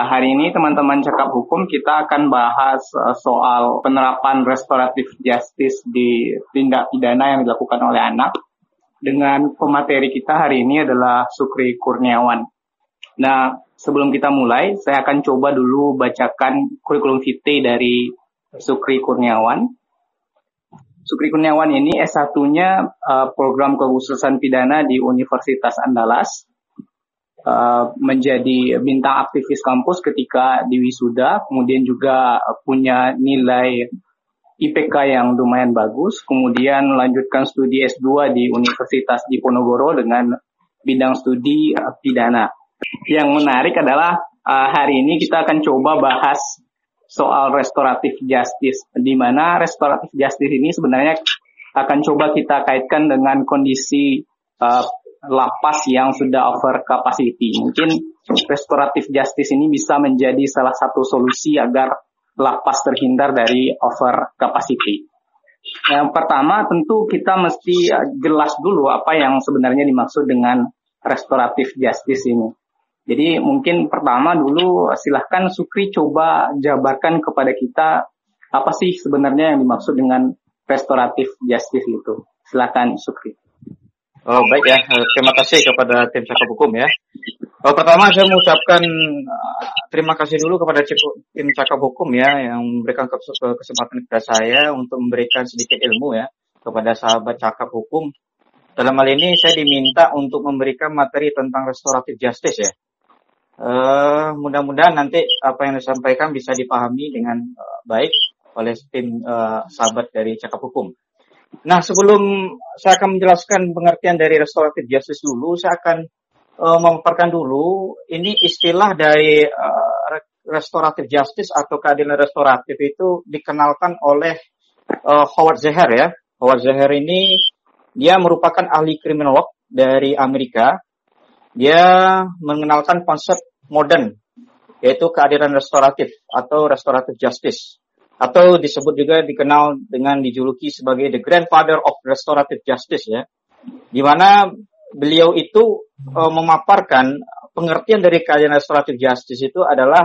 Uh, hari ini teman-teman cakap hukum kita akan bahas uh, soal penerapan restoratif justice di tindak pidana yang dilakukan oleh anak. Dengan pemateri kita hari ini adalah Sukri Kurniawan. Nah, sebelum kita mulai, saya akan coba dulu bacakan kurikulum vitae dari Sukri Kurniawan. Sukri Kurniawan ini S1-nya uh, program kekhususan pidana di Universitas Andalas Uh, menjadi bintang aktivis kampus ketika di wisuda, kemudian juga punya nilai IPK yang lumayan bagus, kemudian melanjutkan studi S2 di Universitas Diponegoro dengan bidang studi uh, pidana. Yang menarik adalah uh, hari ini kita akan coba bahas soal restoratif justice, di mana restoratif justice ini sebenarnya akan coba kita kaitkan dengan kondisi uh, lapas yang sudah over capacity. Mungkin restoratif justice ini bisa menjadi salah satu solusi agar lapas terhindar dari over capacity. Yang pertama tentu kita mesti jelas dulu apa yang sebenarnya dimaksud dengan restoratif justice ini. Jadi mungkin pertama dulu silahkan Sukri coba jabarkan kepada kita apa sih sebenarnya yang dimaksud dengan restoratif justice itu. Silahkan Sukri. Oh baik ya, eh, terima kasih kepada tim cakap hukum ya. Oh, pertama saya mengucapkan uh, terima kasih dulu kepada tim cakap hukum ya yang memberikan kesempatan kepada saya untuk memberikan sedikit ilmu ya kepada sahabat cakap hukum. Dalam hal ini saya diminta untuk memberikan materi tentang restoratif justice ya. Uh, mudah-mudahan nanti apa yang disampaikan bisa dipahami dengan uh, baik oleh tim uh, sahabat dari cakap hukum. Nah, sebelum saya akan menjelaskan pengertian dari restoratif justice dulu, saya akan uh, memaparkan dulu ini istilah dari uh, restoratif justice atau keadilan restoratif itu dikenalkan oleh uh, Howard Zeher ya. Howard Zeher ini dia merupakan ahli kriminolog dari Amerika. Dia mengenalkan konsep modern yaitu keadilan restoratif atau restoratif justice atau disebut juga dikenal dengan dijuluki sebagai the grandfather of restorative justice ya. Di mana beliau itu uh, memaparkan pengertian dari keadilan restoratif justice itu adalah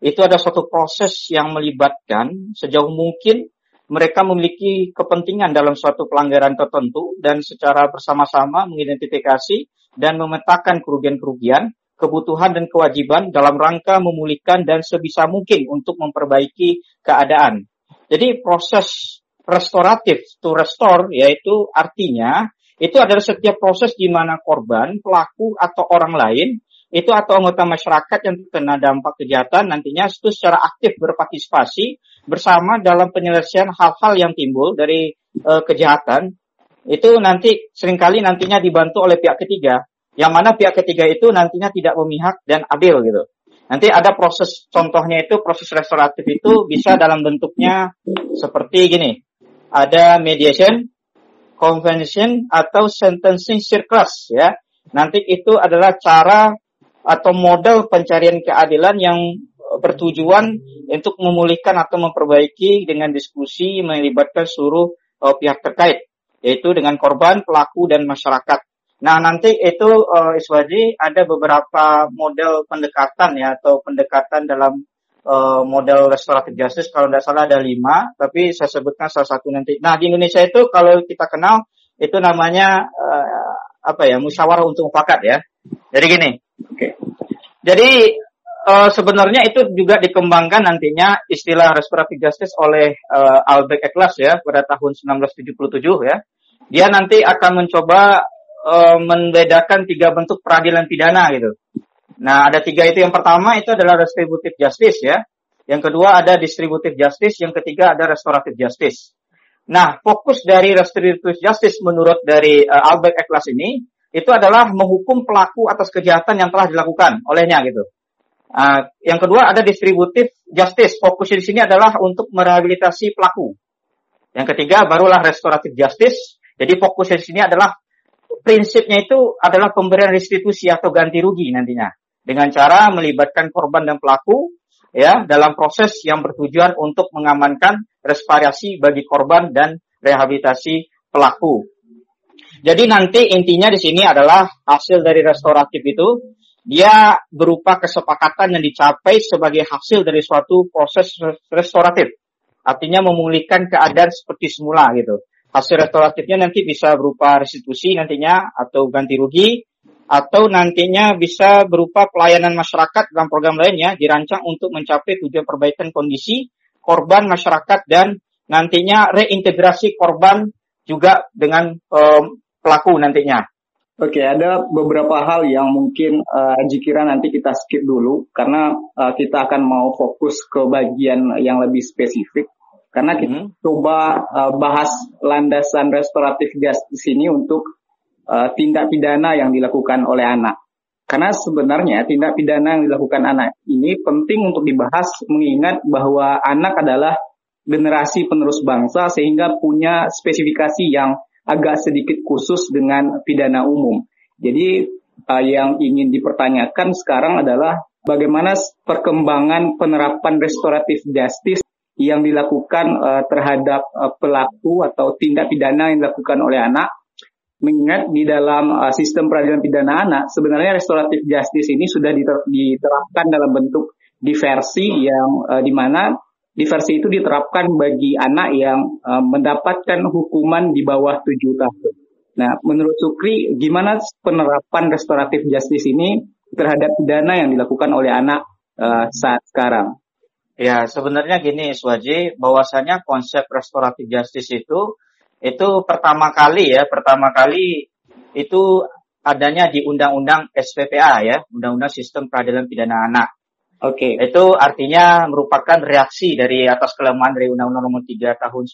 itu ada suatu proses yang melibatkan sejauh mungkin mereka memiliki kepentingan dalam suatu pelanggaran tertentu dan secara bersama-sama mengidentifikasi dan memetakan kerugian-kerugian kebutuhan dan kewajiban dalam rangka memulihkan dan sebisa mungkin untuk memperbaiki keadaan. Jadi proses restoratif to restore yaitu artinya itu adalah setiap proses di mana korban, pelaku atau orang lain itu atau anggota masyarakat yang terkena dampak kejahatan nantinya itu secara aktif berpartisipasi bersama dalam penyelesaian hal-hal yang timbul dari uh, kejahatan itu nanti sering kali nantinya dibantu oleh pihak ketiga yang mana pihak ketiga itu nantinya tidak memihak dan adil gitu. Nanti ada proses contohnya itu proses restoratif itu bisa dalam bentuknya seperti gini. Ada mediation, convention atau sentencing circus ya. Nanti itu adalah cara atau model pencarian keadilan yang bertujuan untuk memulihkan atau memperbaiki dengan diskusi melibatkan seluruh uh, pihak terkait yaitu dengan korban, pelaku dan masyarakat. Nah, nanti itu uh, Iswaji ada beberapa model pendekatan ya atau pendekatan dalam uh, model restoratif justice kalau tidak salah ada lima, tapi saya sebutkan salah satu nanti. Nah, di Indonesia itu kalau kita kenal itu namanya uh, apa ya musyawarah untuk mufakat ya. Jadi gini. Oke. Okay. Jadi uh, sebenarnya itu juga dikembangkan nantinya istilah restoratif justice oleh uh, Albert Eklas ya pada tahun 1977 ya. Dia nanti akan mencoba uh, membedakan tiga bentuk peradilan pidana gitu. Nah, ada tiga itu. Yang pertama itu adalah retributive justice ya. Yang kedua ada distributive justice, yang ketiga ada restorative justice. Nah, fokus dari restorative justice menurut dari uh, Albert Eklas ini itu adalah menghukum pelaku atas kejahatan yang telah dilakukan olehnya gitu. Uh, yang kedua ada distributive justice. Fokus di sini adalah untuk merehabilitasi pelaku. Yang ketiga barulah restorative justice. Jadi fokus di sini adalah prinsipnya itu adalah pemberian restitusi atau ganti rugi nantinya dengan cara melibatkan korban dan pelaku ya dalam proses yang bertujuan untuk mengamankan reparasi bagi korban dan rehabilitasi pelaku. Jadi nanti intinya di sini adalah hasil dari restoratif itu dia berupa kesepakatan yang dicapai sebagai hasil dari suatu proses restoratif. Artinya memulihkan keadaan seperti semula gitu. Hasil restoratifnya nanti bisa berupa restitusi nantinya atau ganti rugi atau nantinya bisa berupa pelayanan masyarakat dalam program lainnya dirancang untuk mencapai tujuan perbaikan kondisi korban masyarakat dan nantinya reintegrasi korban juga dengan um, pelaku nantinya. Oke, ada beberapa hal yang mungkin uh, jikira nanti kita skip dulu karena uh, kita akan mau fokus ke bagian yang lebih spesifik. Karena kita hmm. coba uh, bahas landasan restoratif justice ini untuk uh, tindak pidana yang dilakukan oleh anak. Karena sebenarnya tindak pidana yang dilakukan anak ini penting untuk dibahas mengingat bahwa anak adalah generasi penerus bangsa sehingga punya spesifikasi yang agak sedikit khusus dengan pidana umum. Jadi uh, yang ingin dipertanyakan sekarang adalah bagaimana perkembangan penerapan restoratif justice yang dilakukan uh, terhadap uh, pelaku atau tindak pidana yang dilakukan oleh anak. Mengingat di dalam uh, sistem peradilan pidana anak, sebenarnya restoratif justice ini sudah diter diterapkan dalam bentuk diversi yang uh, di mana diversi itu diterapkan bagi anak yang uh, mendapatkan hukuman di bawah tujuh tahun. Nah, menurut Sukri, gimana penerapan restoratif justice ini terhadap pidana yang dilakukan oleh anak uh, saat sekarang? Ya, sebenarnya gini, Swaji, bahwasanya konsep restoratif justice itu itu pertama kali ya, pertama kali itu adanya di Undang-Undang SPPA ya, Undang-Undang Sistem Peradilan Pidana Anak. Oke. Okay. Itu artinya merupakan reaksi dari atas kelemahan dari Undang-Undang Nomor 3 Tahun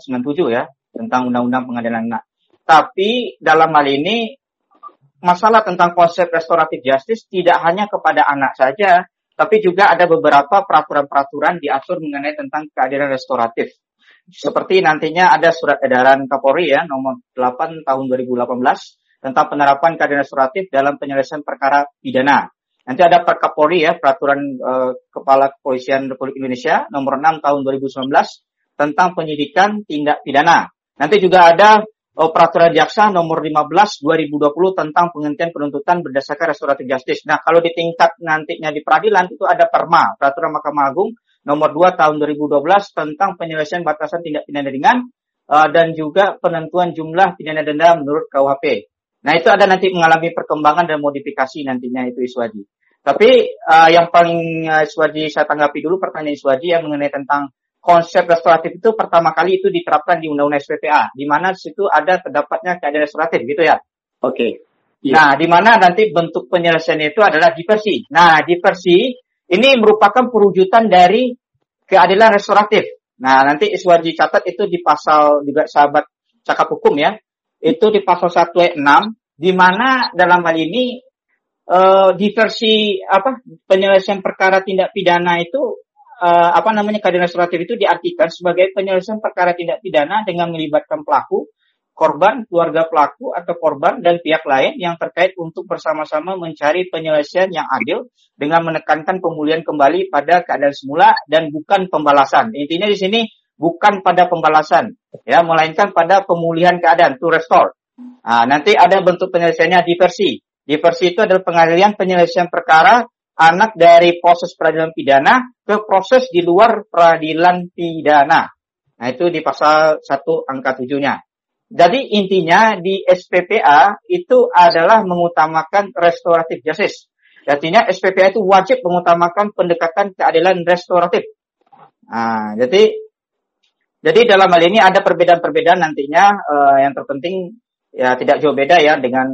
1997 eh, ya tentang Undang-Undang Pengadilan Anak. Tapi dalam hal ini masalah tentang konsep restoratif justice tidak hanya kepada anak saja, tapi juga ada beberapa peraturan-peraturan diatur mengenai tentang keadilan restoratif. Seperti nantinya ada surat edaran Kapolri ya nomor 8 tahun 2018 tentang penerapan keadilan restoratif dalam penyelesaian perkara pidana. Nanti ada Perkapolri ya, Peraturan uh, Kepala Kepolisian Republik Indonesia nomor 6 tahun 2019 tentang penyidikan tindak pidana. Nanti juga ada Peraturan Jaksa nomor 15 2020 tentang penghentian penuntutan berdasarkan restoratif justice. Nah, kalau di tingkat nantinya di peradilan itu ada Perma, Peraturan Mahkamah Agung nomor 2 tahun 2012 tentang penyelesaian batasan tindak pidana ringan uh, dan juga penentuan jumlah pidana denda menurut KUHP. Nah itu ada nanti mengalami perkembangan dan modifikasi nantinya itu Iswaji. Tapi uh, yang paling uh, Iswaji saya tanggapi dulu pertanyaan Iswaji yang mengenai tentang konsep restoratif itu pertama kali itu diterapkan di Undang-Undang SPPA, di mana situ ada terdapatnya keadaan restoratif gitu ya. Oke. Okay. Iya. Yeah. Nah, di mana nanti bentuk penyelesaiannya itu adalah diversi. Nah, diversi ini merupakan perwujudan dari keadilan restoratif. Nah, nanti Iswaji catat itu di pasal juga sahabat cakap hukum ya itu di pasal 1 ayat 6 di mana dalam hal ini uh, diversi apa penyelesaian perkara tindak pidana itu uh, apa namanya keadilan restoratif itu diartikan sebagai penyelesaian perkara tindak pidana dengan melibatkan pelaku, korban, keluarga pelaku atau korban dan pihak lain yang terkait untuk bersama-sama mencari penyelesaian yang adil dengan menekankan pemulihan kembali pada keadaan semula dan bukan pembalasan. Intinya di sini bukan pada pembalasan, ya, melainkan pada pemulihan keadaan, to restore. Nah, nanti ada bentuk penyelesaiannya diversi. Diversi itu adalah pengalian penyelesaian perkara anak dari proses peradilan pidana ke proses di luar peradilan pidana. Nah, itu di pasal 1 angka 7-nya. Jadi intinya di SPPA itu adalah mengutamakan restoratif justice. Artinya SPPA itu wajib mengutamakan pendekatan keadilan restoratif. Nah, jadi jadi dalam hal ini ada perbedaan-perbedaan nantinya uh, yang terpenting ya tidak jauh beda ya dengan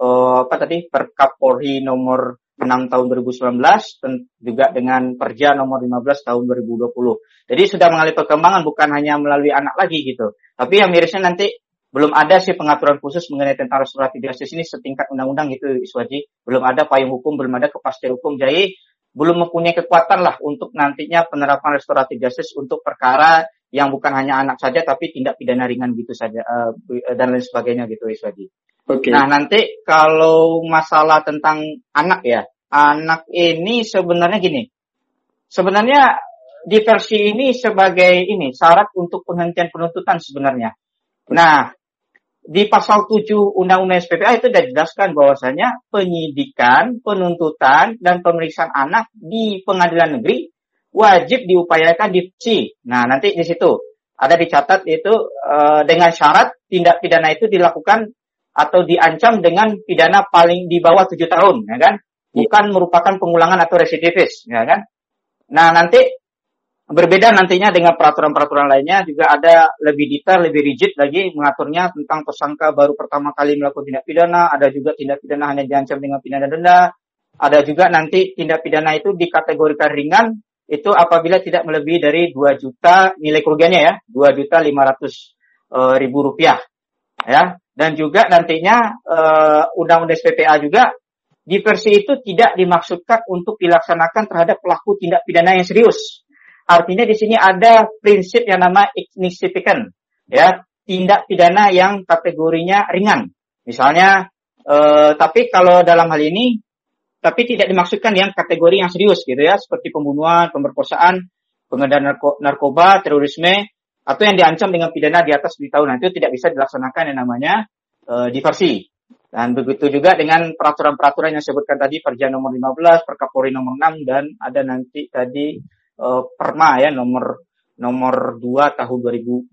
uh, apa tadi Perkap Polri nomor 6 tahun 2019 dan juga dengan Perja nomor 15 tahun 2020. Jadi sudah mengalami perkembangan bukan hanya melalui anak lagi gitu. Tapi yang mirisnya nanti belum ada sih pengaturan khusus mengenai tentang restoratif justice ini setingkat undang-undang gitu Iswaji. Belum ada payung hukum, belum ada kepastian hukum. Jadi belum mempunyai kekuatan lah untuk nantinya penerapan restoratif justice untuk perkara yang bukan hanya anak saja tapi tindak pidana ringan gitu saja uh, dan lain sebagainya gitu Iswadi. Okay. Nah nanti kalau masalah tentang anak ya, anak ini sebenarnya gini, sebenarnya diversi ini sebagai ini syarat untuk penghentian penuntutan sebenarnya. Nah di pasal 7 Undang-Undang SPPA itu sudah dijelaskan bahwasanya penyidikan, penuntutan, dan pemeriksaan anak di pengadilan negeri wajib diupayakan di Nah, nanti di situ ada dicatat itu uh, dengan syarat tindak pidana itu dilakukan atau diancam dengan pidana paling di bawah tujuh tahun, ya kan? Iya. Bukan merupakan pengulangan atau residivis, ya kan? Nah, nanti Berbeda nantinya dengan peraturan-peraturan lainnya juga ada lebih detail, lebih rigid lagi mengaturnya tentang tersangka baru pertama kali melakukan tindak pidana, ada juga tindak pidana hanya diancam dengan pidana denda, ada juga nanti tindak pidana itu dikategorikan ringan itu apabila tidak melebihi dari 2 juta nilai kerugiannya ya, 2 juta 500 e, ribu rupiah ya. Dan juga nantinya uh, undang-undang SPPA juga diversi itu tidak dimaksudkan untuk dilaksanakan terhadap pelaku tindak pidana yang serius Artinya di sini ada prinsip yang nama insignificant, ya, tindak pidana yang kategorinya ringan. Misalnya, eh, tapi kalau dalam hal ini, tapi tidak dimaksudkan yang kategori yang serius gitu ya, seperti pembunuhan, pemerkosaan, pengedaran narko narkoba, terorisme, atau yang diancam dengan pidana di atas 7 tahun. Itu tidak bisa dilaksanakan yang namanya eh, diversi. Dan begitu juga dengan peraturan-peraturan yang disebutkan tadi, Perja nomor 15, Perkapolri nomor 6, dan ada nanti tadi uh, Perma ya nomor nomor 2 tahun 2012.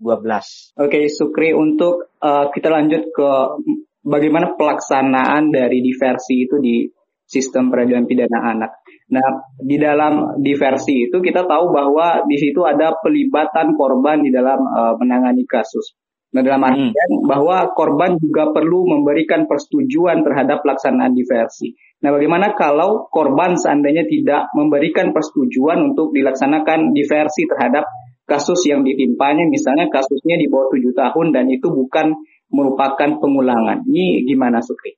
Oke, Sukri untuk uh, kita lanjut ke bagaimana pelaksanaan dari diversi itu di sistem peradilan pidana anak. Nah, di dalam diversi itu kita tahu bahwa di situ ada pelibatan korban di dalam uh, menangani kasus. Nah, dalam hmm. artian hmm. bahwa korban juga perlu memberikan persetujuan terhadap pelaksanaan diversi. Nah, bagaimana kalau korban seandainya tidak memberikan persetujuan untuk dilaksanakan diversi terhadap kasus yang ditimpanya, misalnya kasusnya di bawah tujuh tahun dan itu bukan merupakan pengulangan. Ini gimana, Sukri?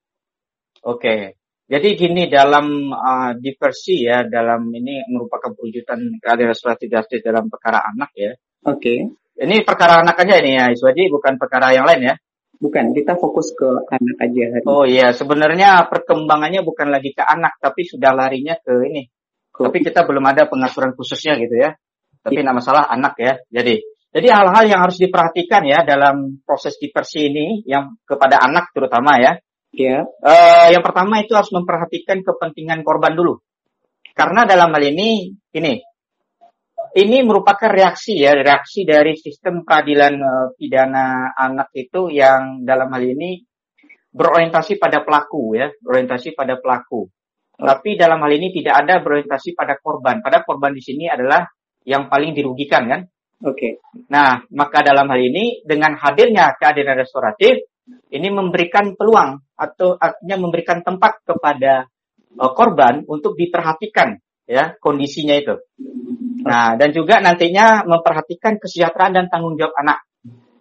Oke, jadi gini dalam uh, diversi ya, dalam ini merupakan perwujudan keadilan restoratif justice dalam perkara anak ya. Oke. Ini perkara anak aja ini ya, Iswadi, bukan perkara yang lain ya. Bukan, kita fokus ke anak aja hari Oh iya, sebenarnya perkembangannya bukan lagi ke anak, tapi sudah larinya ke ini. Ke... Tapi kita belum ada pengaturan khususnya gitu ya. Tapi ya. nama masalah anak ya. Jadi, jadi hal-hal yang harus diperhatikan ya dalam proses diversi ini, yang kepada anak terutama ya. Ya. Uh, yang pertama itu harus memperhatikan kepentingan korban dulu. Karena dalam hal ini, ini ini merupakan reaksi ya, reaksi dari sistem peradilan uh, pidana anak itu yang dalam hal ini berorientasi pada pelaku ya, berorientasi pada pelaku. Tapi dalam hal ini tidak ada berorientasi pada korban. Pada korban di sini adalah yang paling dirugikan kan? Oke. Okay. Nah, maka dalam hal ini dengan hadirnya keadilan restoratif ini memberikan peluang atau artinya memberikan tempat kepada uh, korban untuk diperhatikan ya kondisinya itu. Nah, dan juga nantinya memperhatikan kesejahteraan dan tanggung jawab anak.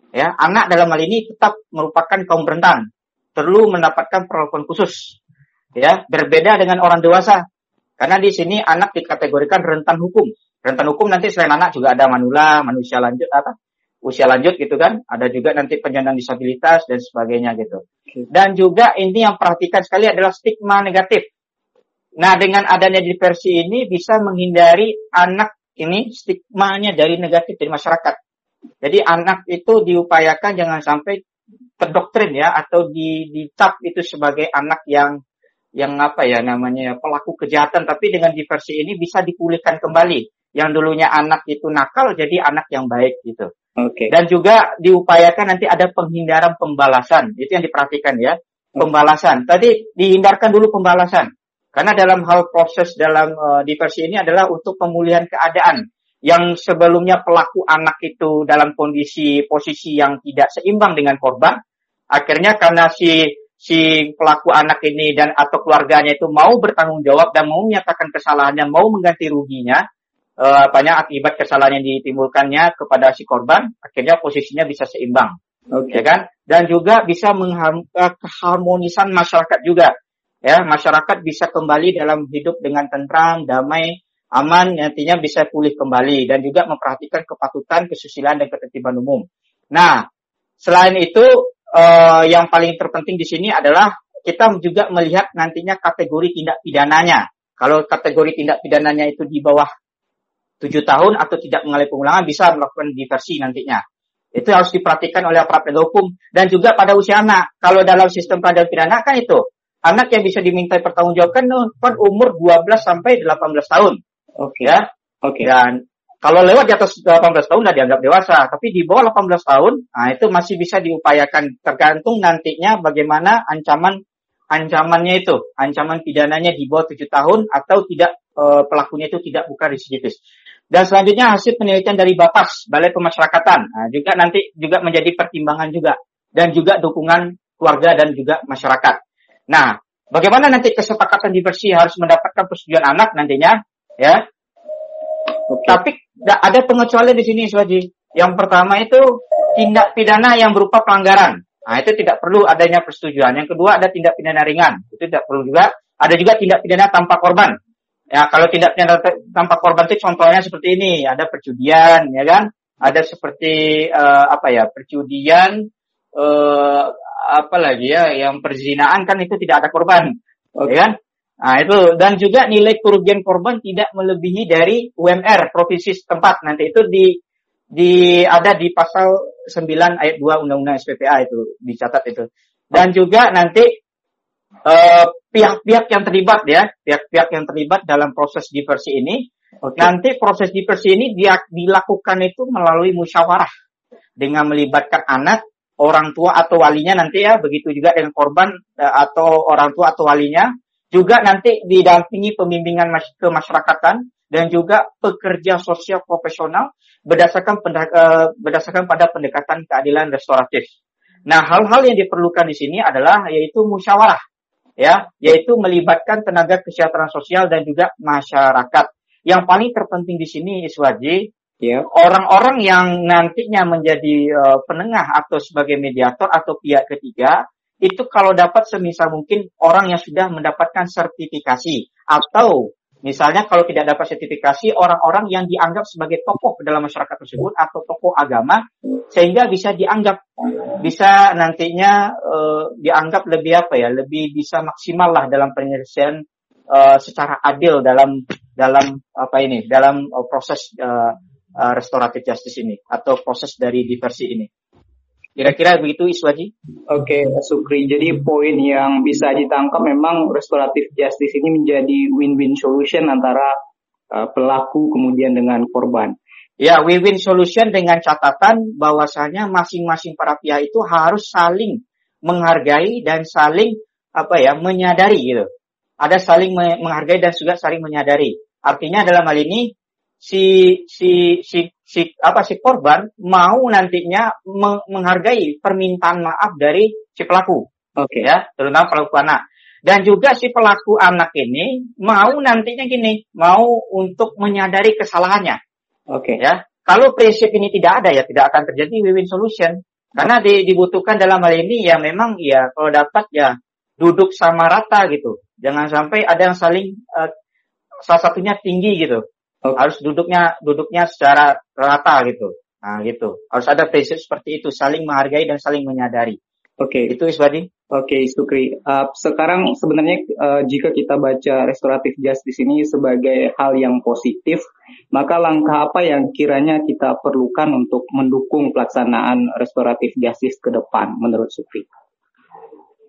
Ya, anak dalam hal ini tetap merupakan kaum rentan, perlu mendapatkan perlakuan khusus. Ya, berbeda dengan orang dewasa. Karena di sini anak dikategorikan rentan hukum. Rentan hukum nanti selain anak juga ada manula, manusia lanjut apa? Usia lanjut gitu kan. Ada juga nanti penyandang disabilitas dan sebagainya gitu. Dan juga ini yang perhatikan sekali adalah stigma negatif. Nah, dengan adanya diversi ini bisa menghindari anak ini stigmanya dari negatif dari masyarakat. Jadi anak itu diupayakan jangan sampai terdoktrin ya atau di dicap itu sebagai anak yang yang apa ya namanya pelaku kejahatan tapi dengan diversi ini bisa dipulihkan kembali. Yang dulunya anak itu nakal jadi anak yang baik gitu. Oke. Okay. Dan juga diupayakan nanti ada penghindaran pembalasan. Itu yang diperhatikan ya. Pembalasan. Tadi dihindarkan dulu pembalasan. Karena dalam hal proses dalam uh, diversi ini adalah untuk pemulihan keadaan yang sebelumnya pelaku anak itu dalam kondisi posisi yang tidak seimbang dengan korban, akhirnya karena si si pelaku anak ini dan atau keluarganya itu mau bertanggung jawab dan mau menyatakan kesalahannya, mau mengganti ruginya, uh, apanya akibat kesalahan yang ditimbulkannya kepada si korban, akhirnya posisinya bisa seimbang. Okay. Ya kan? Dan juga bisa mengharmonisan masyarakat juga ya masyarakat bisa kembali dalam hidup dengan tentram, damai, aman, nantinya bisa pulih kembali dan juga memperhatikan kepatutan, kesusilaan dan ketertiban umum. Nah, selain itu eh, yang paling terpenting di sini adalah kita juga melihat nantinya kategori tindak pidananya. Kalau kategori tindak pidananya itu di bawah tujuh tahun atau tidak mengalami pengulangan bisa melakukan diversi nantinya. Itu harus diperhatikan oleh aparat penegak hukum dan juga pada usia anak. Kalau dalam sistem peradilan pidana kan itu anak yang bisa diminta pertanggungjawabkan kan umur 12 sampai 18 tahun. Oke. Okay. Ya. Oke. Okay. Dan kalau lewat di atas 18 tahun sudah dianggap dewasa, tapi di bawah 18 tahun, nah itu masih bisa diupayakan tergantung nantinya bagaimana ancaman ancamannya itu, ancaman pidananya di bawah 7 tahun atau tidak e, pelakunya itu tidak bukan residivis. Dan selanjutnya hasil penelitian dari Bapas, Balai Pemasyarakatan, nah, juga nanti juga menjadi pertimbangan juga dan juga dukungan keluarga dan juga masyarakat. Nah, bagaimana nanti kesepakatan diversi harus mendapatkan persetujuan anak nantinya, ya? Okay. Tapi ada pengecualian di sini, Swaji. Yang pertama itu tindak pidana yang berupa pelanggaran. Nah, itu tidak perlu adanya persetujuan. Yang kedua ada tindak pidana ringan. Itu tidak perlu juga. Ada juga tindak pidana tanpa korban. Ya, kalau tidak pidana tanpa korban itu contohnya seperti ini, ada perjudian, ya kan? Ada seperti uh, apa ya, perjudian uh, apa lagi ya, yang perzinaan kan itu tidak ada korban, okay. ya kan? Nah, itu dan juga nilai kerugian korban tidak melebihi dari UMR provinsi setempat. Nanti itu di di ada di pasal 9 ayat 2 Undang-Undang SPPA itu dicatat itu. Dan juga nanti Eh, pihak-pihak yang terlibat ya, pihak-pihak yang terlibat dalam proses diversi ini, okay. nanti proses diversi ini dia dilakukan itu melalui musyawarah dengan melibatkan anak, orang tua atau walinya nanti ya, begitu juga dengan korban uh, atau orang tua atau walinya, juga nanti didampingi pembimbingan mas kemasyarakatan dan juga pekerja sosial profesional berdasarkan uh, berdasarkan pada pendekatan keadilan restoratif. Nah, hal-hal yang diperlukan di sini adalah yaitu musyawarah ya, yaitu melibatkan tenaga kesejahteraan sosial dan juga masyarakat. Yang paling terpenting di sini Iswaji, ya, orang-orang yang nantinya menjadi uh, penengah atau sebagai mediator atau pihak ketiga, itu kalau dapat semisal mungkin orang yang sudah mendapatkan sertifikasi atau Misalnya kalau tidak dapat sertifikasi orang-orang yang dianggap sebagai tokoh dalam masyarakat tersebut atau tokoh agama sehingga bisa dianggap bisa nantinya uh, dianggap lebih apa ya lebih bisa maksimal lah dalam penyelesaian uh, secara adil dalam dalam apa ini dalam uh, proses uh, restoratif justice ini atau proses dari diversi ini. Kira-kira begitu Iswaji? Oke, okay, Sukri. Jadi poin yang bisa ditangkap memang restoratif justice ini menjadi win-win solution antara uh, pelaku kemudian dengan korban. Ya, win-win solution dengan catatan bahwasanya masing-masing para pihak itu harus saling menghargai dan saling apa ya menyadari gitu. Ada saling menghargai dan juga saling menyadari. Artinya dalam hal ini si si si si apa si korban mau nantinya menghargai permintaan maaf dari si pelaku. Oke okay. ya, terutama pelaku anak. Dan juga si pelaku anak ini mau nantinya gini, mau untuk menyadari kesalahannya. Oke okay. ya. Kalau prinsip ini tidak ada ya tidak akan terjadi win-win solution. Karena di, dibutuhkan dalam hal ini ya memang ya kalau dapat ya duduk sama rata gitu. Jangan sampai ada yang saling uh, salah satunya tinggi gitu Okay. Harus duduknya duduknya secara rata gitu. Nah, gitu. Harus ada prinsip seperti itu, saling menghargai dan saling menyadari. Oke, okay. itu Iswadi. Oke, okay, Sukri. Uh, sekarang sebenarnya uh, jika kita baca restoratif justice ini sebagai hal yang positif, maka langkah apa yang kiranya kita perlukan untuk mendukung pelaksanaan restoratif justice ke depan menurut Sukri?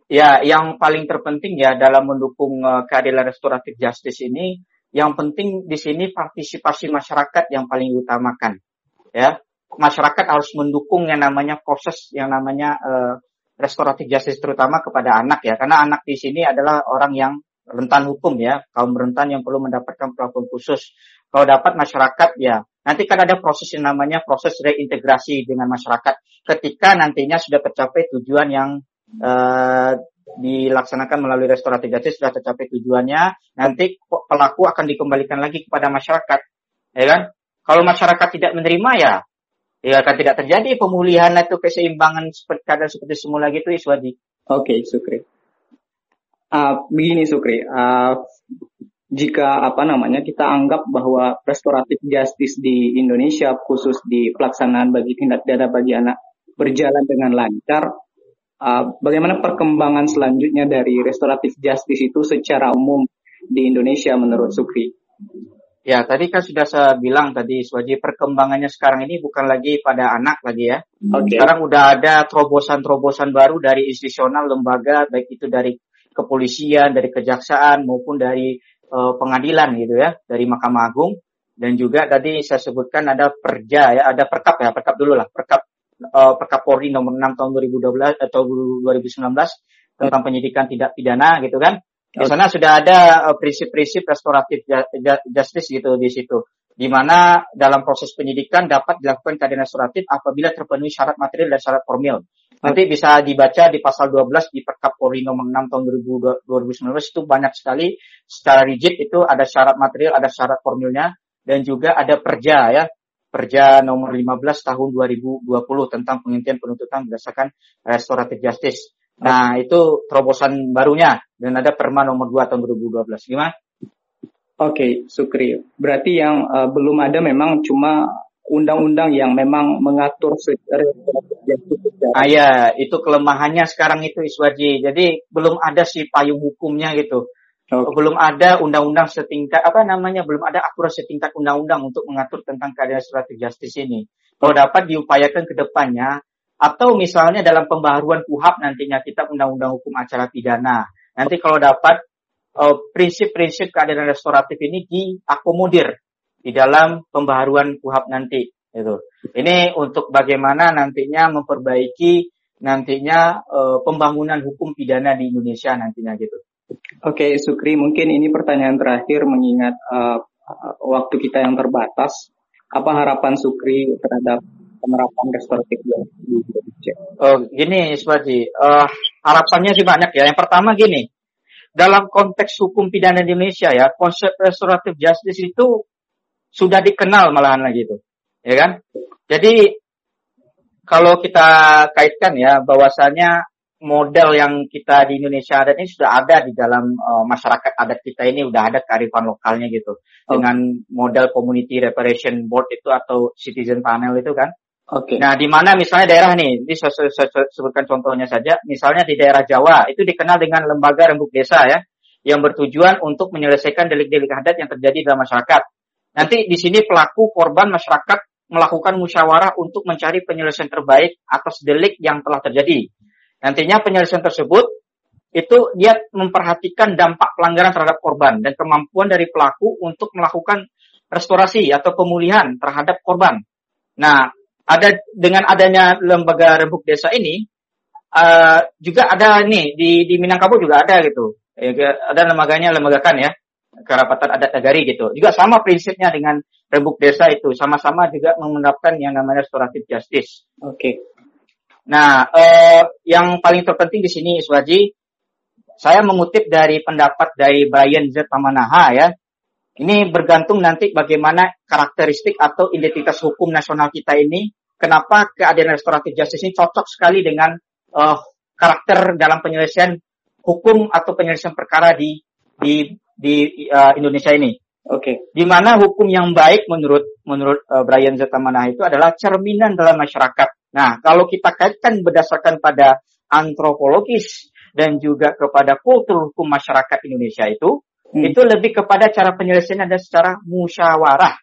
Ya, yang paling terpenting ya dalam mendukung uh, keadilan restoratif justice ini yang penting di sini partisipasi masyarakat yang paling utamakan. Ya, masyarakat harus mendukung yang namanya proses yang namanya uh, restoratif justice terutama kepada anak ya, karena anak di sini adalah orang yang rentan hukum ya, kaum rentan yang perlu mendapatkan perlakuan khusus. Kalau dapat masyarakat ya, nanti kan ada proses yang namanya proses reintegrasi dengan masyarakat. Ketika nantinya sudah tercapai tujuan yang uh, dilaksanakan melalui restoratif justice sudah tercapai tujuannya, nanti pelaku akan dikembalikan lagi kepada masyarakat, ya kan? Kalau masyarakat tidak menerima ya, ya akan tidak terjadi pemulihan itu keseimbangan seperti keadaan seperti semula gitu, Iswadi. Oke, okay, Sukri. Uh, begini Sukri, uh, jika apa namanya kita anggap bahwa restoratif justice di Indonesia khusus di pelaksanaan bagi tindak pidana bagi anak berjalan dengan lancar, Uh, bagaimana perkembangan selanjutnya dari restoratif justice itu secara umum di Indonesia menurut Sukri? Ya, tadi kan sudah saya bilang tadi, Swaji, perkembangannya sekarang ini bukan lagi pada anak lagi ya. Okay. Sekarang udah ada terobosan-terobosan baru dari institusional lembaga, baik itu dari kepolisian, dari kejaksaan maupun dari uh, pengadilan gitu ya, dari Mahkamah Agung. Dan juga tadi saya sebutkan ada perja ya, ada perkap ya, perkap dulu lah, perkap uh, perkap Polri nomor 6 tahun 2012 atau 2019 tentang penyidikan tidak pidana gitu kan. Di sana sudah ada uh, prinsip-prinsip restoratif justice gitu di situ. Di mana dalam proses penyidikan dapat dilakukan keadilan restoratif apabila terpenuhi syarat material dan syarat formil. Nanti bisa dibaca di pasal 12 di Perkap Polri nomor 6 tahun 2019 itu banyak sekali secara rigid itu ada syarat material, ada syarat formilnya dan juga ada perja ya. Perja nomor 15 tahun 2020 tentang penghentian penuntutan berdasarkan restoratif justice. Nah, itu terobosan barunya dan ada Perma nomor 2 tahun 2012. Gimana? Oke, okay, Sukri. Berarti yang uh, belum ada memang cuma undang-undang yang memang mengatur secara Ah ya, itu kelemahannya sekarang itu Iswaji. Jadi belum ada si payung hukumnya gitu. Okay. Belum ada undang-undang setingkat apa namanya? Belum ada aturan setingkat undang-undang untuk mengatur tentang keadaan restoratif justice ini. Kalau dapat diupayakan ke depannya atau misalnya dalam pembaharuan KUHAP nantinya kita undang-undang hukum acara pidana. Nanti kalau dapat uh, prinsip-prinsip keadilan restoratif ini diakomodir di dalam pembaharuan KUHAP nanti. Itu. Ini untuk bagaimana nantinya memperbaiki nantinya uh, pembangunan hukum pidana di Indonesia nantinya gitu. Oke, Sukri, mungkin ini pertanyaan terakhir mengingat uh, waktu kita yang terbatas. Apa harapan Sukri terhadap penerapan restoratif di Indonesia? Oh, gini, Isbaji. Uh, harapannya sih banyak ya. Yang pertama gini, dalam konteks hukum pidana di Indonesia ya, konsep restoratif justice itu sudah dikenal malahan lagi itu, ya kan? Jadi kalau kita kaitkan ya, bahwasanya model yang kita di Indonesia ada ini sudah ada di dalam uh, masyarakat adat kita ini udah ada kearifan lokalnya gitu oh. dengan model community reparation board itu atau citizen panel itu kan Oke. Okay. Nah, di mana misalnya daerah nih, ini saya, saya, saya sebutkan contohnya saja, misalnya di daerah Jawa itu dikenal dengan lembaga rembuk desa ya, yang bertujuan untuk menyelesaikan delik-delik adat yang terjadi dalam masyarakat. Nanti di sini pelaku korban masyarakat melakukan musyawarah untuk mencari penyelesaian terbaik atas delik yang telah terjadi. Nantinya penyelesaian tersebut itu dia memperhatikan dampak pelanggaran terhadap korban dan kemampuan dari pelaku untuk melakukan restorasi atau pemulihan terhadap korban. Nah, ada dengan adanya lembaga rembuk desa ini uh, juga ada nih di di Minangkabau juga ada gitu. Ya, ada lembaganya lembagakan ya kerapatan adat nagari gitu. Juga sama prinsipnya dengan rembuk desa itu sama-sama juga menerapkan yang namanya restoratif justice. Oke. Okay. Nah, uh, yang paling terpenting di sini Iswaji, saya mengutip dari pendapat dari Brian Z. Tamanaha ya, ini bergantung nanti bagaimana karakteristik atau identitas hukum nasional kita ini. Kenapa keadilan restoratif justice ini cocok sekali dengan uh, karakter dalam penyelesaian hukum atau penyelesaian perkara di di di uh, Indonesia ini. Oke. Okay. Di mana hukum yang baik menurut menurut uh, Brian Zetamana itu adalah cerminan dalam masyarakat. Nah, kalau kita kaitkan berdasarkan pada antropologis dan juga kepada kultur hukum masyarakat Indonesia itu, Hmm. Itu lebih kepada cara penyelesaian ada secara musyawarah.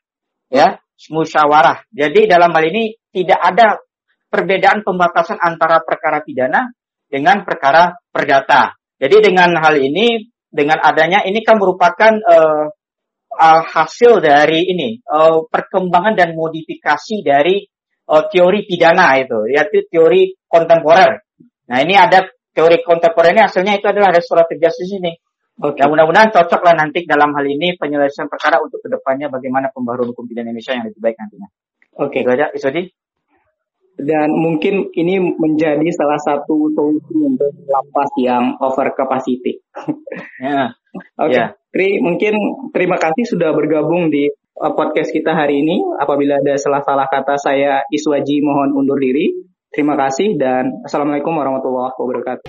Ya, musyawarah. Jadi dalam hal ini tidak ada perbedaan pembatasan antara perkara pidana dengan perkara perdata. Jadi dengan hal ini, dengan adanya ini kan merupakan uh, uh, hasil dari ini uh, perkembangan dan modifikasi dari uh, teori pidana itu, yaitu teori kontemporer. Nah ini ada teori kontemporer ini hasilnya itu adalah restoratif justice ini. Okay. Ya mudah-mudahan cocok lah nanti dalam hal ini penyelesaian perkara untuk ke depannya bagaimana pembaruan hukum pidana Indonesia yang lebih baik nantinya. Oke. Okay. Itu aja, Isodi. Dan mungkin ini menjadi salah satu solusi untuk lapas yang over capacity. ya. Oke. Okay. Ya. Tri, mungkin terima kasih sudah bergabung di podcast kita hari ini. Apabila ada salah-salah kata saya Iswaji mohon undur diri. Terima kasih dan Assalamualaikum warahmatullahi wabarakatuh.